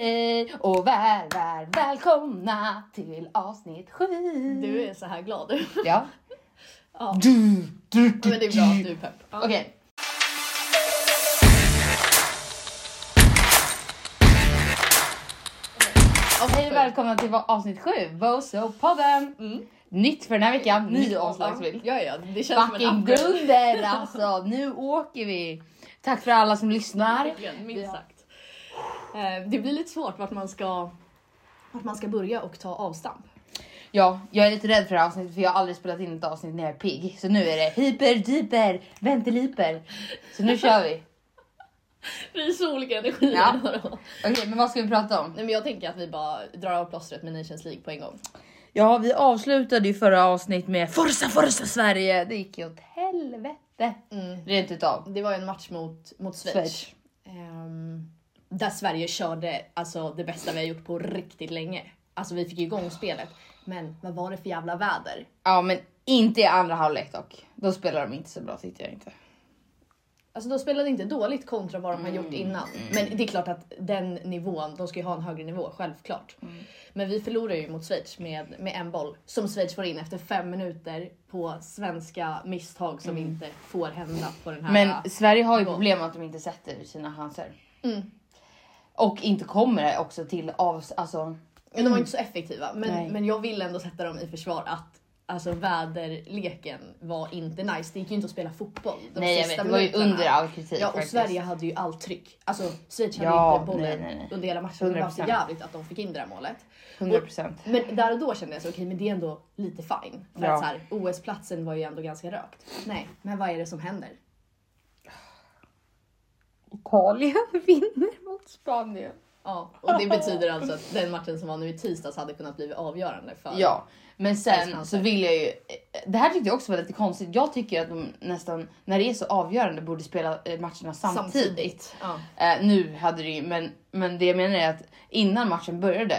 Hej och väl, väl, välkomna till avsnitt sju. Du är så här glad. Ja. Ja. Du, du, du, Men det är bra att du är pepp. Ja. Okej. Och hej och välkomna till avsnitt sju, Boso-podden. Mm. Nytt för den här veckan, ny Nytt omslagsbild. Ja, ja, det känns som Fucking en upgrade. dunder alltså, nu åker vi. Tack för alla som lyssnar. Verkligen, minst sagt. Eh, Det blir lite svårt vart man ska, vart man ska börja och ta avstamp. Ja, jag är lite rädd för det här avsnittet för jag har aldrig spelat in ett avsnitt när jag är pigg. Så nu är det hyper, dyper, ventiliper. Så nu kör vi. Det är så olika energier. Ja. Okej, men vad ska vi prata om? Nej, men jag tänker att vi bara drar av plåstret med Nations League på en gång. Ja, vi avslutade ju förra avsnitt med Forza, Forza Sverige. Det gick ju åt helvete. Mm. Rent utav. Det var ju en match mot, mot Schweiz. Schweiz. Ehm, där Sverige körde alltså, det bästa vi har gjort på riktigt länge. Alltså vi fick igång spelet. Men vad var det för jävla väder? Ja, men inte i andra halvlek dock. Då spelar de inte så bra tyckte jag inte. Alltså de spelade inte dåligt kontra vad de har Mm. gjort innan. Men det är klart att den nivån, de ska ju ha en högre nivå, självklart. Mm. Men vi förlorar ju mot Schweiz med, med en boll som Schweiz får in efter fem minuter på svenska misstag som inte får hända på den här. Mm. Men Sverige har ju nivån. problem med att de inte sätter sina chanser. Mm. Och inte kommer också till av... Alltså, Ja, de var inte så effektiva, Nej. men, men jag vill ändå sätta dem i försvar att alltså, väderleken var inte nice. Det gick ju inte att spela fotboll. de nej jag vet, det var ju under all kritik Ja och faktiskt. Sverige hade ju allt tryck. Alltså Schweiz hade Ja, inte bollen nej, nej, under hela matchen. Det var så 100%. jävligt att de fick in det där målet. 100%. Men där och då kände jag så okej, men det är ändå lite fine. För Ja. att så OS-platsen var ju ändå ganska rökt. Nej, men vad är det som händer? Italien vinner mot Spanien. Ja, och det betyder alltså att den matchen som var nu i tisdags hade kunnat bli avgörande för... Ja, men sen så vill jag ju. Det här tyckte jag också var lite konstigt. Jag tycker att de nästan när det är så avgörande borde spela eh, matcherna samtidigt. Ja. Eh, nu hade det ju, men, men det jag menar är att innan matchen började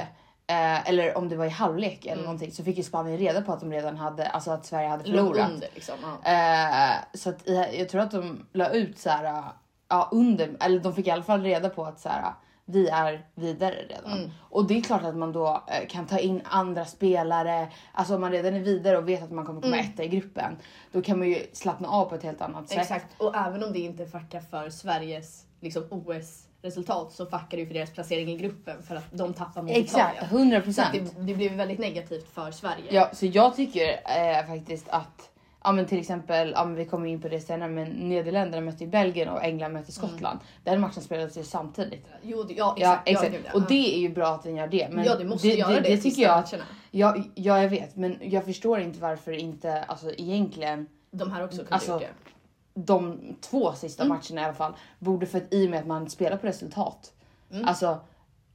eh, eller om det var i halvlek eller någonting så fick ju Spanien reda på att de redan hade, alltså att Sverige hade förlorat. under liksom. Ja. Eh, så att i- jag tror att de la ut så här, eh, ja under, eller de fick i alla fall reda på att så här, vi är vidare redan. Mm. Och det är klart att man då eh, kan ta in andra spelare. Alltså om man redan är vidare och vet att man kommer komma Mm. etta i gruppen, då kan man ju slappna av på ett helt annat sätt. Exakt, och även om det inte fuckar för Sveriges liksom, OS-resultat så fuckar det ju för deras placering i gruppen för att de tappar mot Exakt, Italien. 100 Så att procent. det, det blev väldigt negativt för Sverige. Ja, så jag tycker eh, faktiskt att Ja men till exempel, ja, men vi kommer in på det senare, men Nederländerna mötte ju Belgien och England mötte Skottland. Den matchen spelades ju samtidigt. Jo, det- ja Ja exakt. exakt. gud, ja. Och det är ju bra att den gör det. Men ja, det måste göra det, det, sista tycker jag. matcherna. Ja, ja, jag vet, men jag förstår inte varför inte, alltså egentligen De här också kunde Alltså, gjort det. de två sista Mm. matcherna i alla fall borde för att i och med att man spelar på resultat, Mm. alltså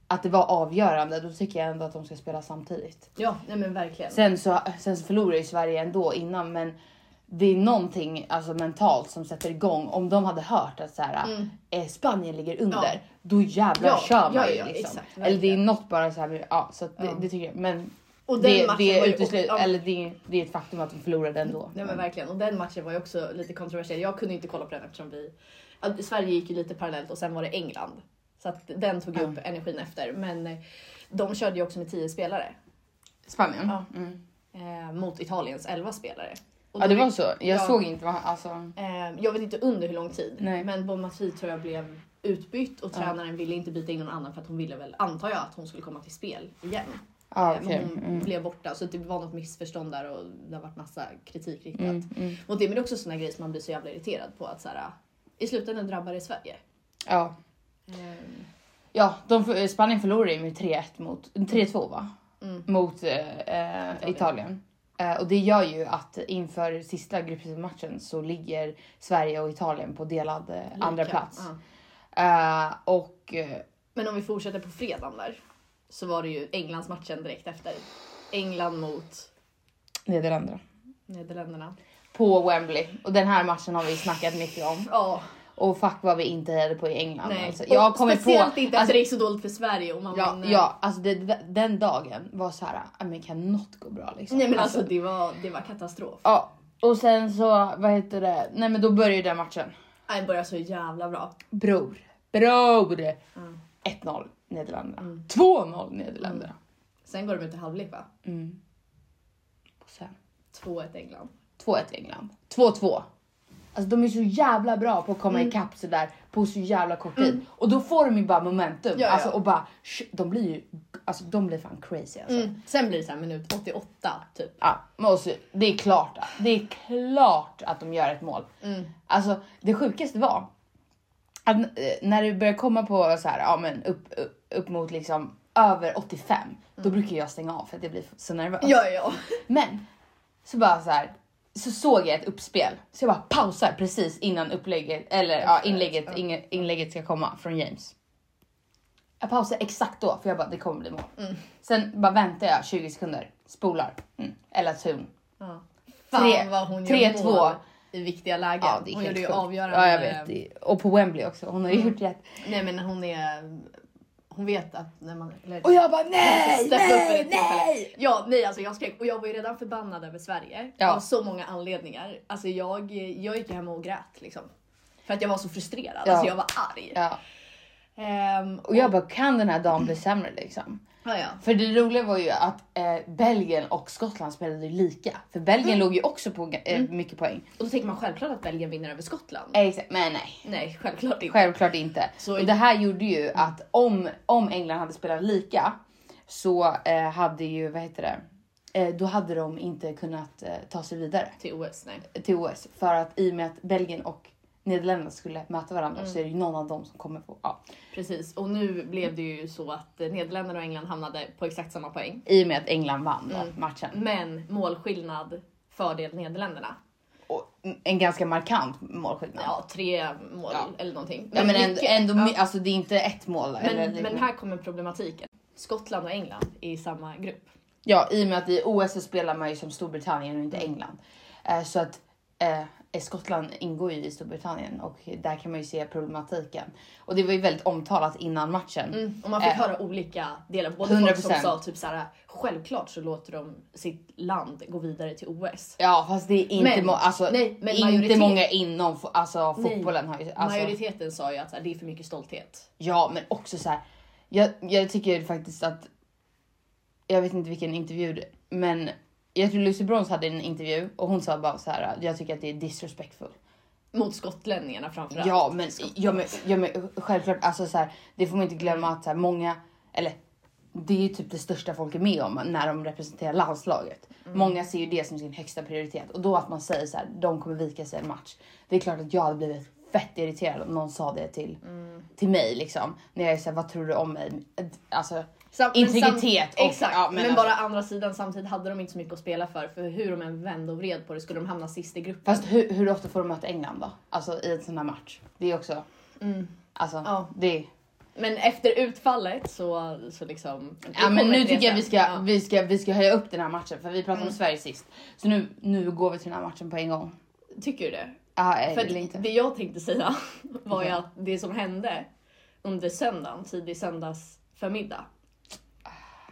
att det var avgörande, då tycker jag ändå att de ska spela samtidigt. Ja, nej men verkligen. Sen så, sen så förlorar ju Sverige ändå innan, men det är någonting alltså, mentalt som sätter igång. Om de hade hört att så här, Mm. eh, Spanien ligger under, Ja. då jävlar Ja, kör man ja, ju. ja, liksom. exakt, Eller det är något bara så här, ja, så det, det tycker jag. Men Och den det, matchen det, var är uteslut, ja, eller det, det är ett faktum att de förlorade ändå. Nej men verkligen. Och den matchen var ju också lite kontroversiell. Jag kunde inte kolla på den eftersom vi... Sverige gick ju lite parallellt och sen var det England. Så att den tog upp energin efter. Men eh, de körde ju också med 10 spelare. Spanien? Ja. Mm. Eh, mot Italiens 11 spelare. Ja det var så. Jag Ja. såg inte vad alltså. Eh, jag vet inte under hur lång tid. Nej. Men Bonmatri tror jag blev utbytt och Ja. tränaren ville inte byta in någon annan för att hon ville väl, antar jag, att hon skulle komma till spel igen. Okej. Men hon Mm. blev borta så det var något missförstånd där och det har varit massa kritik riktat Mm. Mm. mot det. Men det är också såna grejer som man blir så jävla irriterad på att så här, i slutändan drabbar det Sverige. Ja. Ehm, Ja, de, Spanien förlorade ju med 3-1 mot, 3-2 va? Mm. Mot eh, eh, Italien. Eh, och det gör ju att inför sista gruppmatchen så ligger Sverige och Italien på delad eh, lika. andra plats. Ja. Eh, och Men om vi fortsätter på fredagen där så var det ju Englands matchen direkt efter. England mot Nederländerna. Nederländerna. På Wembley. Och den här matchen har vi snackat mycket om. Ja, Och fuck vad vi inte hejade på i England. nej. Alltså. Och Jag kommer speciellt på... inte att Alltså, det gick så dåligt för Sverige och man ja, vinner. ja, alltså det, det- den dagen var så här, "Ah, men kan något gå bra liksom? Nej men alltså det var, det var katastrof. Ja, och sen så, vad heter det? Nej men då började den matchen. Nej, Den började så jävla bra. Bror. Bror! Mm. 1-0 Nederländerna. Mm. 2-0 Nederländerna. Sen går de ut i halvlek va? Mm. Och sen 2-1 England. 2-1 England. 2-2. Alltså de är så jävla bra på att komma Mm. ikapp sådär på så jävla kort tid. Och då får de ju bara momentum. Ja, ja. Alltså, och bara, sh- de blir ju, alltså de blir fan crazy alltså. Mm. Sen blir det så här minut 88 typ. Ja, men också, det är klart. Det är klart att de gör ett mål. Mm. Alltså det sjukaste var att eh, när det börjar komma på så här, ja men upp, upp, upp mot liksom över 85, då brukar jag stänga av för att jag blir så nervös. Mm. Ja, ja. Men så bara så här så såg jag ett uppspel så jag bara pausar precis innan upplägget eller ja, inlägget, inlägget ska komma från James. Jag pausar exakt då för jag bara det kommer bli mål. Mm. Sen bara väntar jag 20 sekunder, spolar. Mm. Ella Thun. ja. Fan Tre- vad hon tre, gör två. mål i viktiga lägen. Ja, hon gjorde ju avgörande. Ja, jag vet. Och på Wembley också. Hon har ju gjort rätt. Nej men hon är... Hon vet att när man... Eller, Och jag bara nej, nej, nej! Ja, nej alltså jag skrek och jag var ju redan förbannad över Sverige Ja. av så många anledningar. Alltså jag, jag gick hem och grät liksom. För att jag var så frustrerad, Ja. alltså jag var arg. Ja. Ehm, Och jag bara kan den här dagen bli sämre liksom? ja, ja. För det roliga var ju att eh, Belgien och Skottland spelade lika. För Belgien Mm. låg ju också på eh, mycket poäng. Och då tänker man självklart att Belgien vinner över Skottland. Exakt, men nej. Nej, självklart inte. Självklart inte. Så- och det här gjorde ju att om, om England hade spelat lika så eh, hade ju, vad heter det, eh, då hade de inte kunnat eh, ta sig vidare Till OS, nej. till OS. För att i och med att Belgien och Nederländerna skulle möta varandra Mm. så är det ju någon av dem som kommer få, ja. Precis, och nu blev det ju så att eh, Nederländerna och England hamnade på exakt samma poäng. I och med att England vann Mm. matchen. Men målskillnad fördel Nederländerna. Och en ganska markant målskillnad. Ja, tre mål Ja. eller någonting. Ja, men ändå, ändå ja. alltså det är inte ett mål. eller, Men, men här kommer problematiken. Skottland och England är i samma grupp. Ja, i och med att i OS så spelar man ju som Storbritannien och inte England. Eh, så att eh, Skottland ingår ju i Storbritannien och där kan man ju se problematiken. Och det var ju väldigt omtalat innan matchen. Och man fick Eh, höra olika delar. Både folk som 100%. sa typ såhär, självklart så låter de sitt land gå vidare till OS. Ja, fast det är inte, Men- må- alltså, nej, men inte många inom alltså, Nej. fotbollen. Har ju, alltså, Majoriteten sa ju att här, det är för mycket stolthet. Ja, men också så här. Jag, jag tycker faktiskt att. Jag vet inte vilken intervju, men jag tror Lucy Bronze hade en intervju och hon sa bara så här. Jag tycker att det är disrespectful. Mot skotlänningarna framförallt. Ja, men, ja, men, ja, men självklart, alltså så här, det får man inte glömma att så här, många, eller det är ju typ det största folk är med om när de representerar landslaget. Många ser ju det som sin högsta prioritet och då att man säger så här, de kommer vika sig en match. Det är klart att jag hade blivit fett irriterad om någon sa det till, till mig liksom. När jag är såhär, vad tror du om mig? Alltså, Sam- men Integritet och- exakt, ja, men, men alltså- bara andra sidan samtidigt hade de inte så mycket att spela för. För hur de än vände och vred på det skulle de hamna sist i gruppen. fast hur, hur ofta får de möta England då? Alltså i en sån här match. Det är också, Mm. alltså Ja. det Men efter utfallet så, så liksom... Ja men nu tycker jag vi ska, Ja. vi ska, vi ska höja upp den här matchen för vi pratade Mm. om Sverige sist. Så nu, nu går vi till den här matchen på en gång. Tycker du det? Ja, jag För inte. det jag tänkte säga var ju att det som hände under söndagen, tidig söndags förmiddag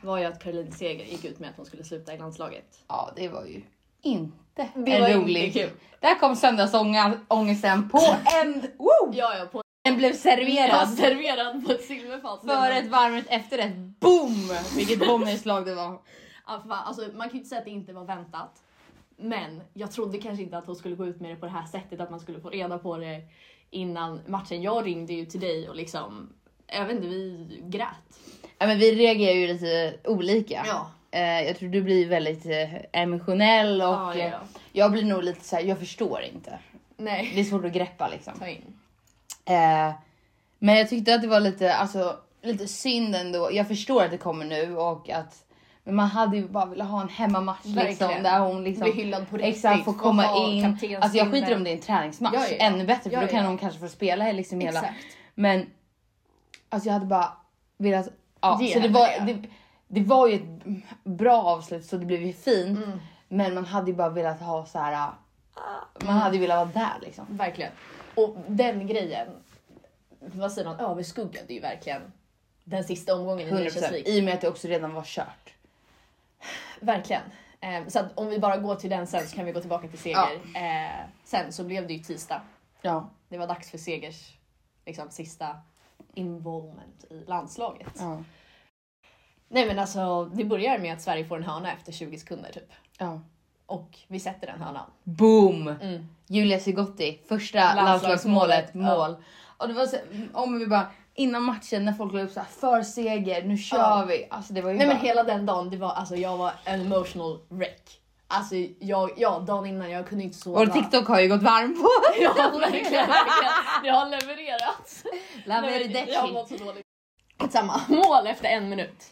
var ju att Caroline Seger gick ut med att hon skulle sluta i landslaget. Ja det var ju inte Det en var rolig. inte kul. Där kom söndagsångesten på en, woo! Ja, ja, på Den blev serverad serverad på ett silverfat. för ett varmt efterrätt. Boom! Vilket bombnedslag det var. Ja, för fan, alltså, man kan ju inte säga att det inte var väntat. Men jag trodde kanske inte att hon skulle gå ut med det på det här sättet, att man skulle få reda på det innan matchen. Jag ringde ju till dig och liksom, jag vet inte, vi grät. Ja men vi reagerar ju lite olika. Ja. Eh, jag tror du blir väldigt eh, emotionell och Ja, ja, eh, ja. jag blir nog lite så här. jag förstår inte. Nej, Det är svårt att greppa liksom. ta in. Men jag tyckte att det var lite, alltså, lite synd ändå. Jag förstår att det kommer nu och att men man hade ju bara velat ha en hemmamatch liksom, där hon liksom hyllad på riktigt. exakt får få komma in. Alltså jag skiter om det är en träningsmatch, Ja, ja, ja. ännu bättre för då kan hon kanske få spela liksom hela. Exakt. Men alltså jag hade bara velat, ja, så det var, det. det, det var ju ett bra avslut så det blev ju fint. Mm. Men man hade ju bara velat ha så här. man hade ju velat vara där liksom. Verkligen. Och den grejen, vad säger man, överskuggade ju verkligen den sista omgången i 100% Nations League. i och med att det också redan var kört. Verkligen. Eh, så att om vi bara går till den sen så kan vi gå tillbaka till Seger. Eh, sen så blev det ju tisdag. Ja. Det var dags för Segers liksom, sista involvement i landslaget. Ja. Nej men alltså det börjar med att Sverige får en hörna efter 20 sekunder typ. ja. Och vi sätter den hörnan. Boom! Mm. Julia Sigotti, första Landslagsmålet, mål. Och det var så, om vi bara innan matchen när folk la upp så här för seger, nu kör Ja. vi. Alltså det var ju Nej bara, men hela den dagen, det var, alltså, jag var en emotional wreck. Alltså jag, ja dagen innan jag kunde inte sova. Och TikTok har ju gått varm på. Ja verkligen, verkligen. Det har levererat. Men Verdecci. Jag har mått så dåligt. Samma mål efter en minut.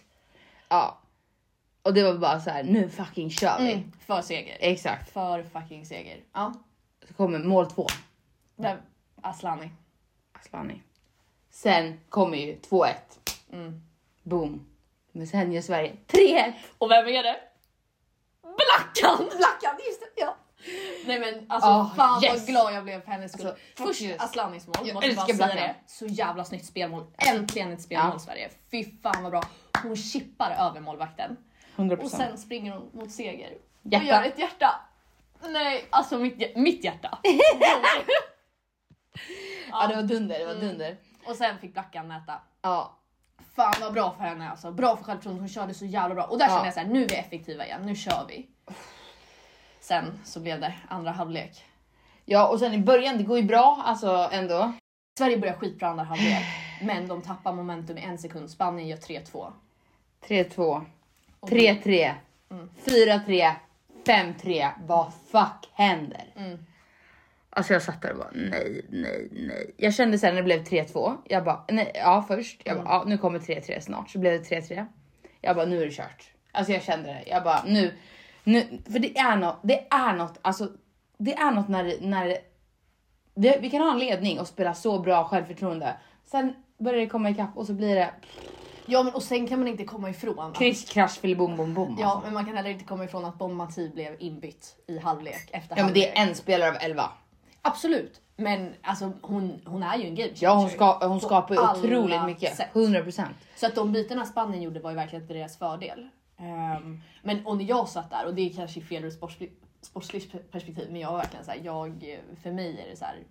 Ja. Och det var bara så här, nu fucking kör vi. Mm. För seger. Exakt. För fucking seger. Ja. Så kommer mål två. Vem? Aslani. Asllani. Sen kommer ju 2-1. Mm. Boom. Men sen gör Sverige 3-1. Och vem är det? Blackan! Blackan, just det. Ja. Nej men alltså Oh, fan yes. vad glad jag blev för hennes skull. Alltså, Först yes. Aslanis mål, Jag måste bara säga Blackan. det. Så jävla snyggt spelmål. Äntligen ett spelmål Ja. Sverige. Fy fan vad bra. Hon chippar över målvakten. 100%. Och sen springer hon mot seger. Hjärta. Och gör ett hjärta. Nej, alltså mitt, mitt hjärta. ja det var dunder, det var Mm. dunder. Och sen fick Blackan näta. Ja. Fan vad bra för henne alltså. Bra för självförtroendet, hon körde så jävla bra. Och där Ja. kände jag såhär, nu är vi effektiva igen, nu kör vi. Sen så blev det andra halvlek. Ja och sen i början, det går ju bra alltså ändå. Sverige börjar skitbra andra halvlek, men de tappar momentum i en sekund. Spanien gör 3-2. 3-2, Och- 3-3, Mm. 4-3, 5-3. Vad fuck händer? Mm. Alltså jag satt där och bara nej, nej, nej. Jag kände sen när det blev 3-2, jag bara nej, ja först, jag bara Mm. ja, nu kommer 3-3 snart, så blev det 3-3. Jag bara nu är det kört. Alltså jag kände det, jag bara nu, nu för det är något, det är något, alltså det är något när, när det, vi kan ha en ledning och spela så bra självförtroende. Sen börjar det komma ikapp och så blir det Ja men och sen kan man inte komma ifrån kryss, krasch, filibom, bom, bom. Ja alltså. men man kan heller inte komma ifrån att Bon Mati blev inbytt i halvlek efter ja men det halvlek. är en spelare av 11. Absolut. Men alltså hon, hon är ju en game Ja hon, changer ska, hon skapar ju otroligt mycket, sätt. 100%. Så att de bytena Spanien gjorde var ju verkligen till deras fördel. Ehm, men och när jag satt där, och det är kanske fel ur sportsligt, sportsligt perspektiv, men jag var verkligen såhär, jag, för mig är det så här.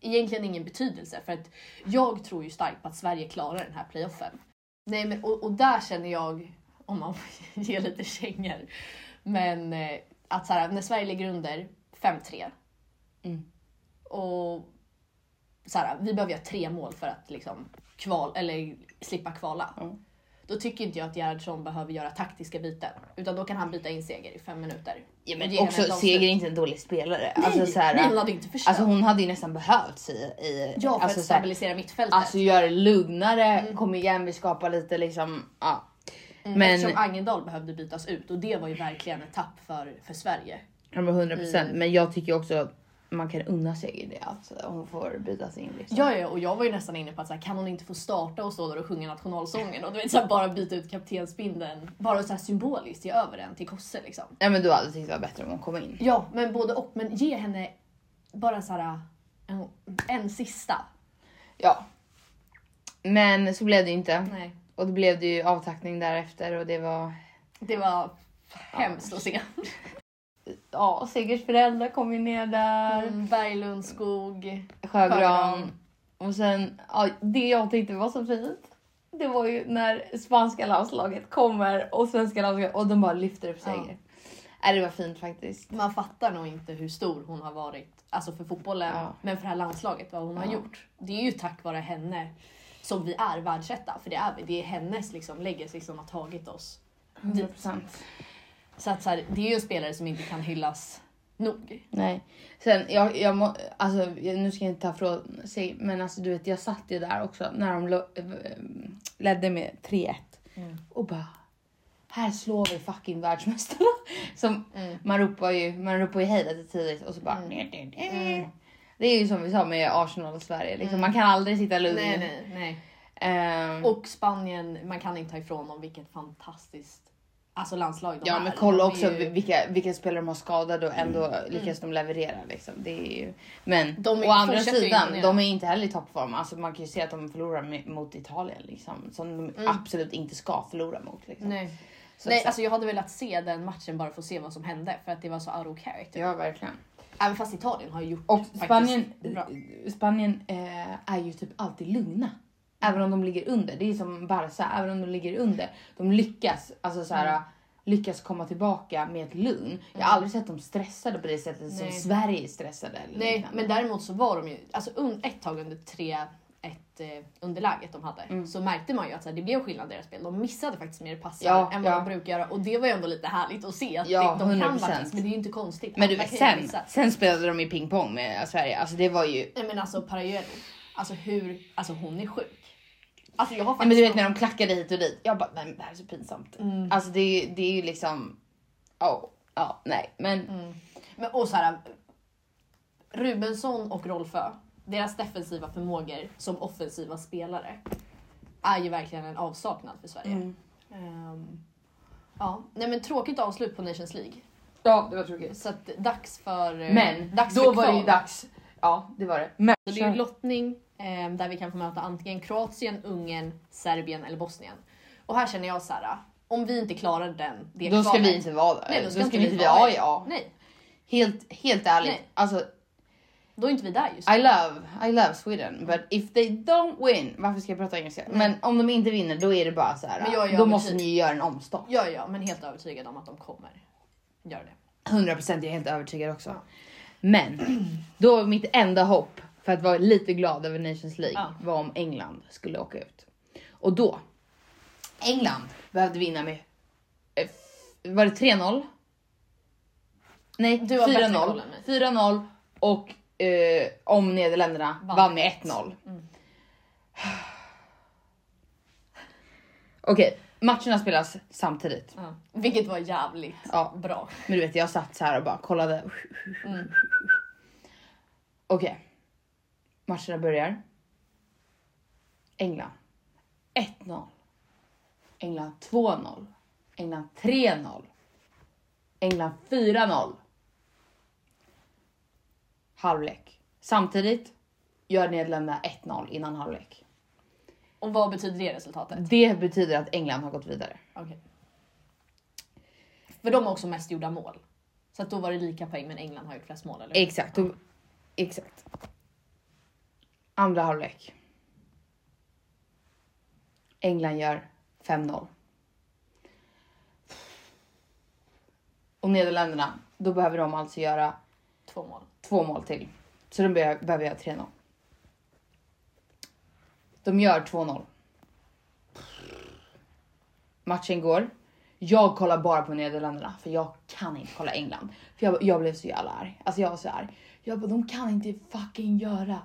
egentligen ingen betydelse för att jag tror ju starkt på att Sverige klarar den här playoffen. Nej men och, och där känner jag, om man får ge lite kängor, men eh, att så här, när Sverige ligger under 5-3 Mm. och så här, vi behöver göra tre mål för att liksom kval, eller slippa kvala. Ja. Då tycker inte jag att Gerhardsson behöver göra taktiska byten. Utan då kan han byta in Seger i fem minuter. Ja, men också. Seger är inte en dålig spelare. Nej, alltså, så här, nej, hon hade inte försökt. alltså hon hade ju nästan behövts i, i ja, för alltså, att här, stabilisera mittfältet. alltså göra det lugnare, kom igen vi skapar lite liksom, ja. mm, men- Eftersom Angendal behövde bytas ut och det var ju verkligen ett tapp för, för Sverige. Ja, men 100 procent. Mm. Men jag tycker också att man kan unna Seger det att hon får bytas in. Liksom. Ja, ja, och jag var ju nästan inne på att så här, kan hon inte få starta och stå där och sjunga nationalsången och du vet, så här, bara byta ut kaptensbindeln. Bara så här symboliskt ge över den till Kosse liksom. Ja, men du hade tyckt det var bättre om hon kom in. Ja, men både och. Men ge henne bara så här en, en sista. Ja. Men så blev det ju inte. Nej, Och då blev det ju avtackning därefter och det var... det var hemskt att se. Ja, Segers föräldrar kom ju ner där. Mm, Berglund, skog. Sjögran. Sjögran. Och sen, ja, det jag tyckte var så fint. Det var ju när spanska landslaget kommer och svenska landslaget och de bara lyfter upp Seger. Ja. det var fint faktiskt. Man fattar nog inte hur stor hon har varit. Alltså för fotbollen, Ja. men för det här landslaget, vad hon har Ja. gjort. Det är ju tack vare henne som vi är världsetta. För det är vi. Det är hennes liksom, legacy som har tagit oss 100 procent. Så att så här, det är ju en spelare som inte kan hyllas nog. Nej. Sen, jag, jag må, alltså, nu ska jag inte ta från sig, men alltså du vet, jag satt ju där också när de lo, eh, ledde med 3-1 Mm. och bara här slår vi fucking världsmästarna. Som Mm. man ropar ju, man ropar ju hej lite tidigt och så bara Mm. mm. Det är ju som vi sa med Arsenal och Sverige, liksom, man kan aldrig sitta lugn. Nej, nej, nej. Ehm, Och Spanien, man kan inte ta ifrån dem vilket fantastiskt alltså landslag de ja är. men kolla De också ju- Mm. vilka, vilka spelare de har skadade och ändå lyckas de leverera. Liksom. Det är ju... Men De är- å andra sidan, de är inte heller i toppform. Alltså, man kan ju se att de förlorar mot Italien liksom, som de Mm. absolut inte ska förlora mot. Liksom. Nej, Så nej alltså jag hade velat se den matchen bara för att se vad som hände för att det var så out of character. Ja verkligen. Även fast Italien har gjort Och faktiskt Spanien, bra. Spanien eh, är ju typ alltid lugna. Även om de ligger under. Det är som Barca, även om de ligger under. De lyckas, alltså så här, lyckas komma tillbaka med ett lugn. Jag har aldrig sett dem stressade på det sättet som Nej. Sverige är stressade. Eller Nej, liknande. men däremot så var de ju, alltså ett tag under 3-1 eh, underläget de hade Mm. så märkte man ju att så här, det blev skillnad i deras spel. De missade faktiskt mer passar Ja, än vad ja. de brukar göra och det var ju ändå lite härligt att se att Ja, de, de kan 100%. faktiskt, men det är ju inte konstigt. Men du kan sen, missa. sen spelade de i pingpong med Sverige. Alltså det var ju... Nej men alltså Parallelo, alltså hur, alltså hon är sjuk. Alltså jag har Nej, faktiskt... men du vet när de klackade hit och dit. Jag bara, nej men det här är så pinsamt. Mm. Alltså det, är det är ju liksom... Ja, ja, nej men... Mm. Men, och så här, Rubensson och Rolfö, deras defensiva förmågor som offensiva spelare är ju verkligen en avsaknad för Sverige. Mm. Ehm, ja, nej men tråkigt avslut på Nations League. Ja, det var tråkigt. Så att dags för eh, Men dags då för var det ju dags. Ja, det var det. Men, Så det är ju lottning där vi kan få möta antingen Kroatien, Ungern, Serbien eller Bosnien. Och här känner jag så här, om vi inte klarar den, det då ska vi inte vara där. Nej, då ska, vi inte vara i. ja. Nej, Helt, helt ärligt. Nej. Alltså, då är inte vi där just I love, I love Sweden. But if they don't win, varför ska jag prata engelska? Men om de inte vinner då är det bara så här. Men jag är då måste ni ju göra en omstart. Ja, ja, men helt övertygad om att de kommer göra det. 100% jag är helt övertygad också. Men då mitt enda hopp för att vara lite glad över Nations League Ja. var om England skulle åka ut. Och då, England behövde vinna med, eh, var det 3-0? Nej, Du har bättre koll 4-0. än mig. 4-0 och eh, om Nederländerna Vann vann med 1-0. Okej, matcherna spelas samtidigt. Ja. Vilket var jävligt Ja. bra. Men du vet, jag satt så här och bara kollade. Mm. Okej. Matcherna börjar. England 1-0. England 2-0. England 3-0. England 4-0. Halvlek. Samtidigt gör Nederländerna 1-0 innan halvlek. Och vad betyder det resultatet? Det betyder att England har gått vidare. Okej. För de har också mest gjorda mål. Så att då var det lika poäng men England har gjort flest mål eller? Exakt. Och, exakt. Andra halvlek. England gör 5-0. Och Nederländerna, då behöver de alltså göra Två mål. två mål till. Så de be- behöver göra 3-0. De gör 2-0. Matchen går. Jag kollar bara på Nederländerna för jag kan inte kolla England. För jag, jag blev så jävla arg. Alltså jag var så arg. Jag bara, de kan inte fucking göra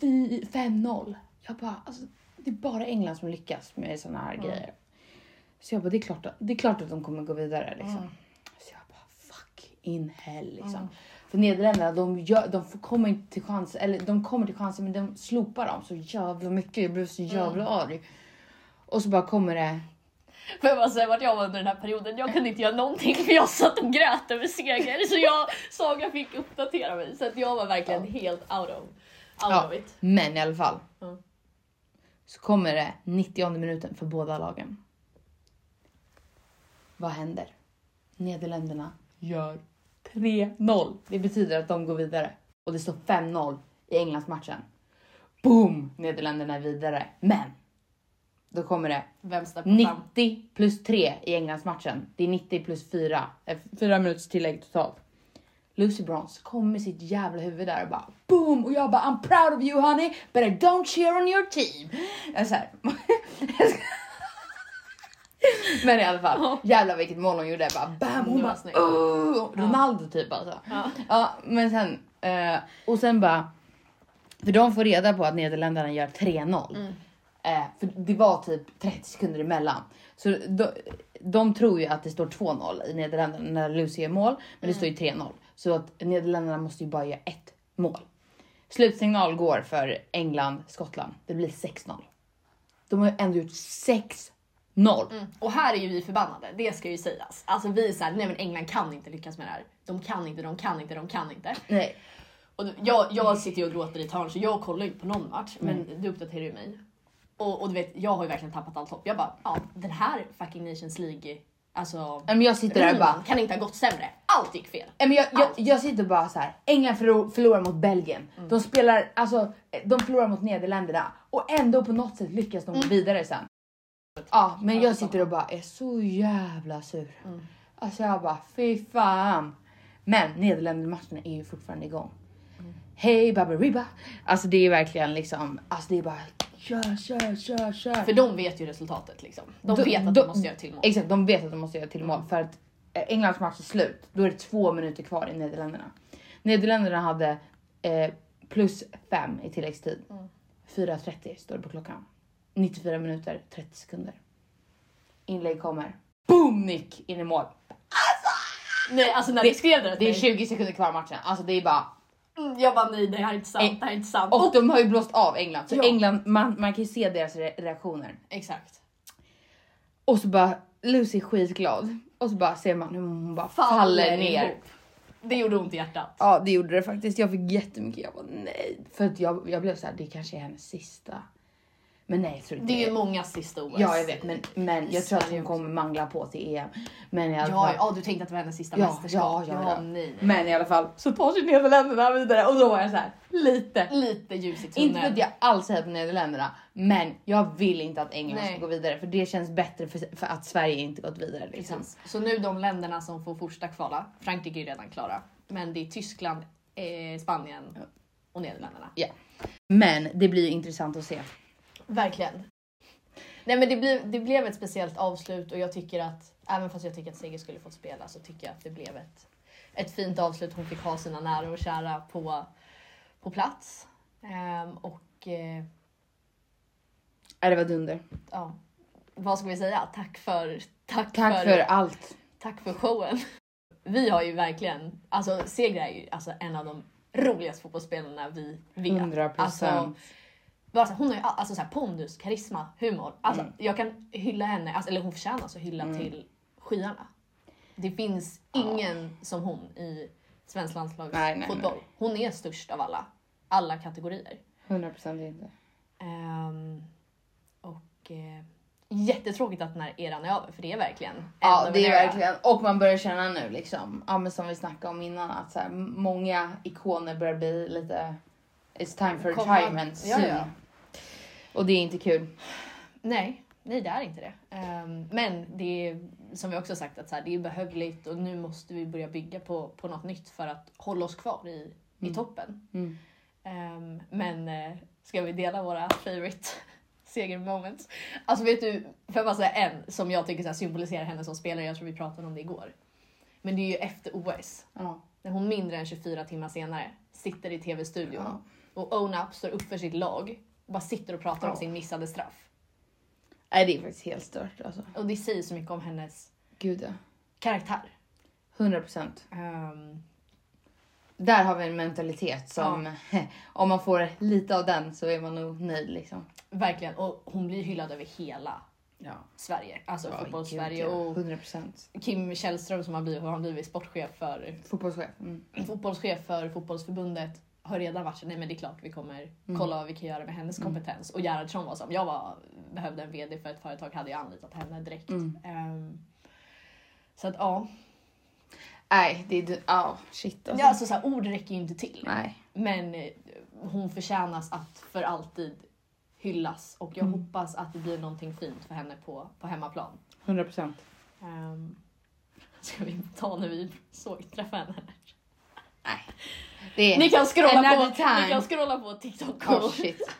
5-0. Jag bara, alltså det är bara England som lyckas med såna här grejer. Så jag bara, det är klart att, det är klart att de kommer gå vidare liksom. Så jag bara, fuck in hell liksom. För Nederländerna, de, gör, de får, kommer inte till chans, eller de kommer till chanser men de slopar dem så jävla mycket. Jag blev så jävla arg. Och så bara kommer det Får jag bara säga vart jag var under den här perioden? Jag kunde inte göra någonting för jag satt och grät över seger. Så jag, Saga fick uppdatera mig. Så att jag var verkligen helt out of, out Ja, it. men i alla fall. Ja. Så kommer det 90 minuten för båda lagen. Vad händer? Nederländerna gör 3-0. Det betyder att de går vidare. Och det står 5-0 i Englandsmatchen. Boom! Nederländerna är vidare. Men! Då kommer det Vem steppar fram? 90 plus 3 i Englandsmatchen. Det är 90 plus 4. eh, Fyra minuters tillägg totalt. Lucy Bronze kom med sitt jävla huvud där och bara boom! Och jag bara I'm proud of you honey but I don't cheer on your team. Så här. Men i alla fall, jävlar vilket mål hon gjorde. Bara bam! Hon bara oh, Ronaldo typ alltså. Ja. Ja, men sen eh, och sen bara. För de får reda på att Nederländerna gör 3-0. Mm. Eh, för det var typ 30 sekunder emellan. Så de, de tror ju att det står 2-0 i Nederländerna när Lucy gör mål. Men det står ju 3-0. Så att Nederländerna måste ju bara göra ett mål. Slutsignal går för England-Skottland. Det blir 6-0. De har ju ändå gjort 6-0. Mm. Och här är ju vi förbannade, det ska ju sägas. Alltså vi är såhär, nej men England kan inte lyckas med det här. De kan inte, de kan inte, de kan inte. Nej. Och jag, jag sitter ju och gråter i ett hörn så jag kollar ju inte på någon match. Men du uppdaterar ju mig. Och, och du vet, jag har ju verkligen tappat allt hopp. Jag bara, ja den här fucking Nations League Alltså, Men jag sitter där och rundan bara, kan inte ha gått sämre. Allt gick fel. Men jag, jag, jag sitter bara så här. England förlor, förlorar mot Belgien. De spelar, alltså, de förlorar mot Nederländerna och ändå på något sätt lyckas de gå vidare sen. Ja, men jag sitter och bara är så jävla sur. Alltså jag bara fy fan. Men Nederländermatcherna är ju fortfarande igång. Hej Baberiba. Alltså det är verkligen liksom, alltså det är bara kör, kör, kör, kör. För de vet ju resultatet liksom. De Då- vet att då- de måste göra till mål. Exakt, de vet att de måste göra till mål för att eh, Englands match är slut. Då är det två minuter kvar i Nederländerna. Nederländerna hade eh, plus fem i tilläggstid. Mm. 4.30 står det på klockan. 94 minuter, 30 sekunder. Inlägg kommer. Boom nick in i mål. Nej alltså när Det- du skrev det, Det är till 20 sekunder kvar i matchen. Alltså det är bara... mig, jag bara nej det här är inte sant, Eh, det här är inte sant. Och de har ju blåst av England. Så Ja. England, man, man kan ju se deras re- reaktioner. Exakt. Och så bara Lucy är skitglad. Och så bara ser man hur hon bara faller, ner. ihop. Det gjorde ont i hjärtat. Ja det gjorde det faktiskt. Jag fick jättemycket. Jag var nej. För att jag, jag blev så här, det kanske är hennes sista. Men nej inte Det är ju många sista OS. Ja jag vet men, men jag tror att hon kommer mangla på till EM. Men i alla Ja, fall. ja, du tänkte att det var hennes sista Ja, mästerskap. ja, ja, ja. nej, nej. Men i alla fall så tar sig Nederländerna vidare och då var jag så här lite. Lite ljus i tunneln. Inte för att jag alls hejar på Nederländerna men jag vill inte att England Nej. ska gå vidare för det känns bättre för, för att Sverige inte gått vidare. Liksom. Så nu de länderna som får första kvala, Frankrike är redan klara, men det är Tyskland, eh, Spanien och Nederländerna. Men det blir intressant att se. Verkligen. Nej men det, blev, det blev ett speciellt avslut och jag tycker att, även fast jag tycker att Seger skulle fått spela så tycker jag att det blev ett, ett fint avslut. Hon fick ha sina nära och kära på, på plats. Ehm, och eh, det var dunder. ja, vad ska vi säga? Tack för, tack, Tack för allt. tack för showen. Vi har ju verkligen, alltså Seger är ju alltså en av de roligaste fotbollsspelarna vi vet. 100 Alltså, procent. Bara så, hon har ju alltså, så här, pondus, karisma, humor. Alltså, Mm. Jag kan hylla henne, alltså, eller hon förtjänar alltså hylla Mm. till skyarna. Det finns ingen som hon i svensk landslagsfotboll. Hon är störst av alla. Alla kategorier. 100 procent inte. Ehm, och eh, jättetråkigt att den här eran är över för det är verkligen Ja det är era. verkligen och man börjar känna nu liksom, ja men som vi snackade om innan att så här, många ikoner börjar bli lite It's time for Komma- retirement Ja, soon. ja. Och det är inte kul. Nej, nej det är inte det. Ehm, men det är som vi också sagt att så här, det är behövligt och nu måste vi börja bygga på, på något nytt för att hålla oss kvar i, i toppen. Mm. Ehm, men eh, ska vi dela våra favorite seger moments? Alltså vet du, får jag bara säga en som jag tycker så symboliserar henne som spelare, jag tror vi pratade om det igår. Men det är ju efter OS, Ja. när hon mindre än 24 timmar senare sitter i tv-studion Ja. Och Own Up står upp för sitt lag och bara sitter och pratar om Ja. sin missade straff. Nej det är faktiskt helt stört alltså. Och det säger så mycket om hennes Gud ja. karaktär. 100 procent. Ehm, Där har vi en mentalitet som om man får lite av den så är man nog nöjd liksom. verkligen. Och hon blir hyllad över hela Ja. Sverige. Alltså Ja, fotbolls-Sverige. ja. Och 100 procent. Kim Källström som har blivit, har blivit sportchef för, Fotbollschef. Mm. fotbollschef för fotbollsförbundet har redan varit så, nej men det är klart vi kommer Mm. kolla vad vi kan göra med hennes kompetens. Och Gerhardsson var som, jag var, behövde en VD för ett företag hade jag anlitat henne direkt. Mm. Ehm, så att ja, Nej det är ja shit alltså. ja alltså så här, ord räcker ju inte till. Nej. Men eh, hon förtjänas att för alltid hyllas och jag Mm. hoppas att det blir någonting fint för henne på, på hemmaplan. 100 procent. Um, ska vi ta när vi såg träffa henne? Nej. Ni kan scrolla på, time. ni kan scrolla på TikTok Oh, shit.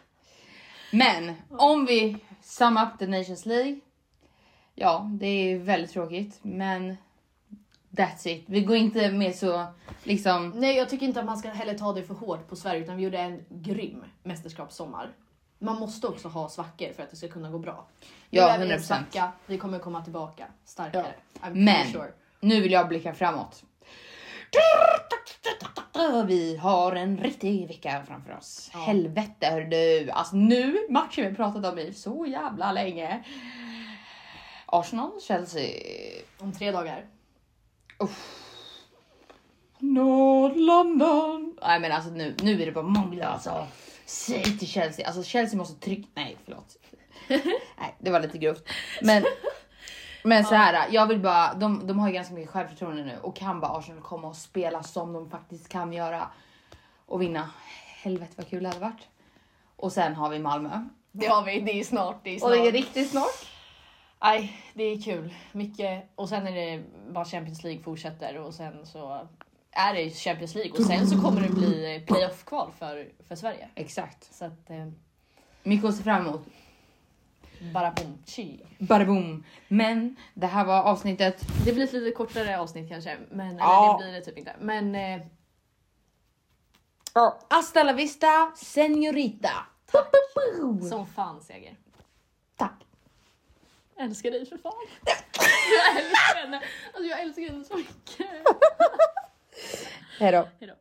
Men om vi sum up the Nations League. Ja, det är väldigt tråkigt, men that's it. Vi går inte med så liksom. Nej, jag tycker inte att man ska heller ta det för hårt på Sverige utan vi gjorde en grym mästerskapssommar. Man måste också ha svackor för att det ska kunna gå bra. Nu Ja, är vi i en 100%. svacka, vi kommer komma tillbaka starkare. Pretty Men- sure. Nu vill jag blicka framåt. Vi har en riktig vecka framför oss. Ja. Helvete hör du. Alltså nu matchen vi pratat om i så jävla länge. Arsenal, Chelsea. Om tre dagar. North London. Nej men alltså nu, nu är det bara många alltså. Säg till Chelsea, alltså Chelsea måste trycka, nej förlåt. nej det var lite grovt. Men, Men så här, jag vill bara, de, de har ju ganska mycket självförtroende nu och kan bara Arsenal komma och spela som de faktiskt kan göra och vinna. Helvete vad kul det hade varit. Och sen har vi Malmö. Det har vi, det är snart. Det är snart. Och det är riktigt snart. Nej, det är kul. Mycket. Och sen är det bara Champions League fortsätter och sen så är det Champions League och sen så kommer det bli playoff-kval för, för Sverige. Exakt. Så att eh, Mycket att se fram emot. Bara boom, chi. Bada boom. Men det här var avsnittet. Det blir ett lite kortare avsnitt kanske, men Ja. det blir det typ inte. Men eh, Hasta la vista, señorita. tack som fan seger. Tack. Älskar dig för fan. Jag älskar henne. Alltså jag älskar henne så mycket. Hejdå. Hejdå.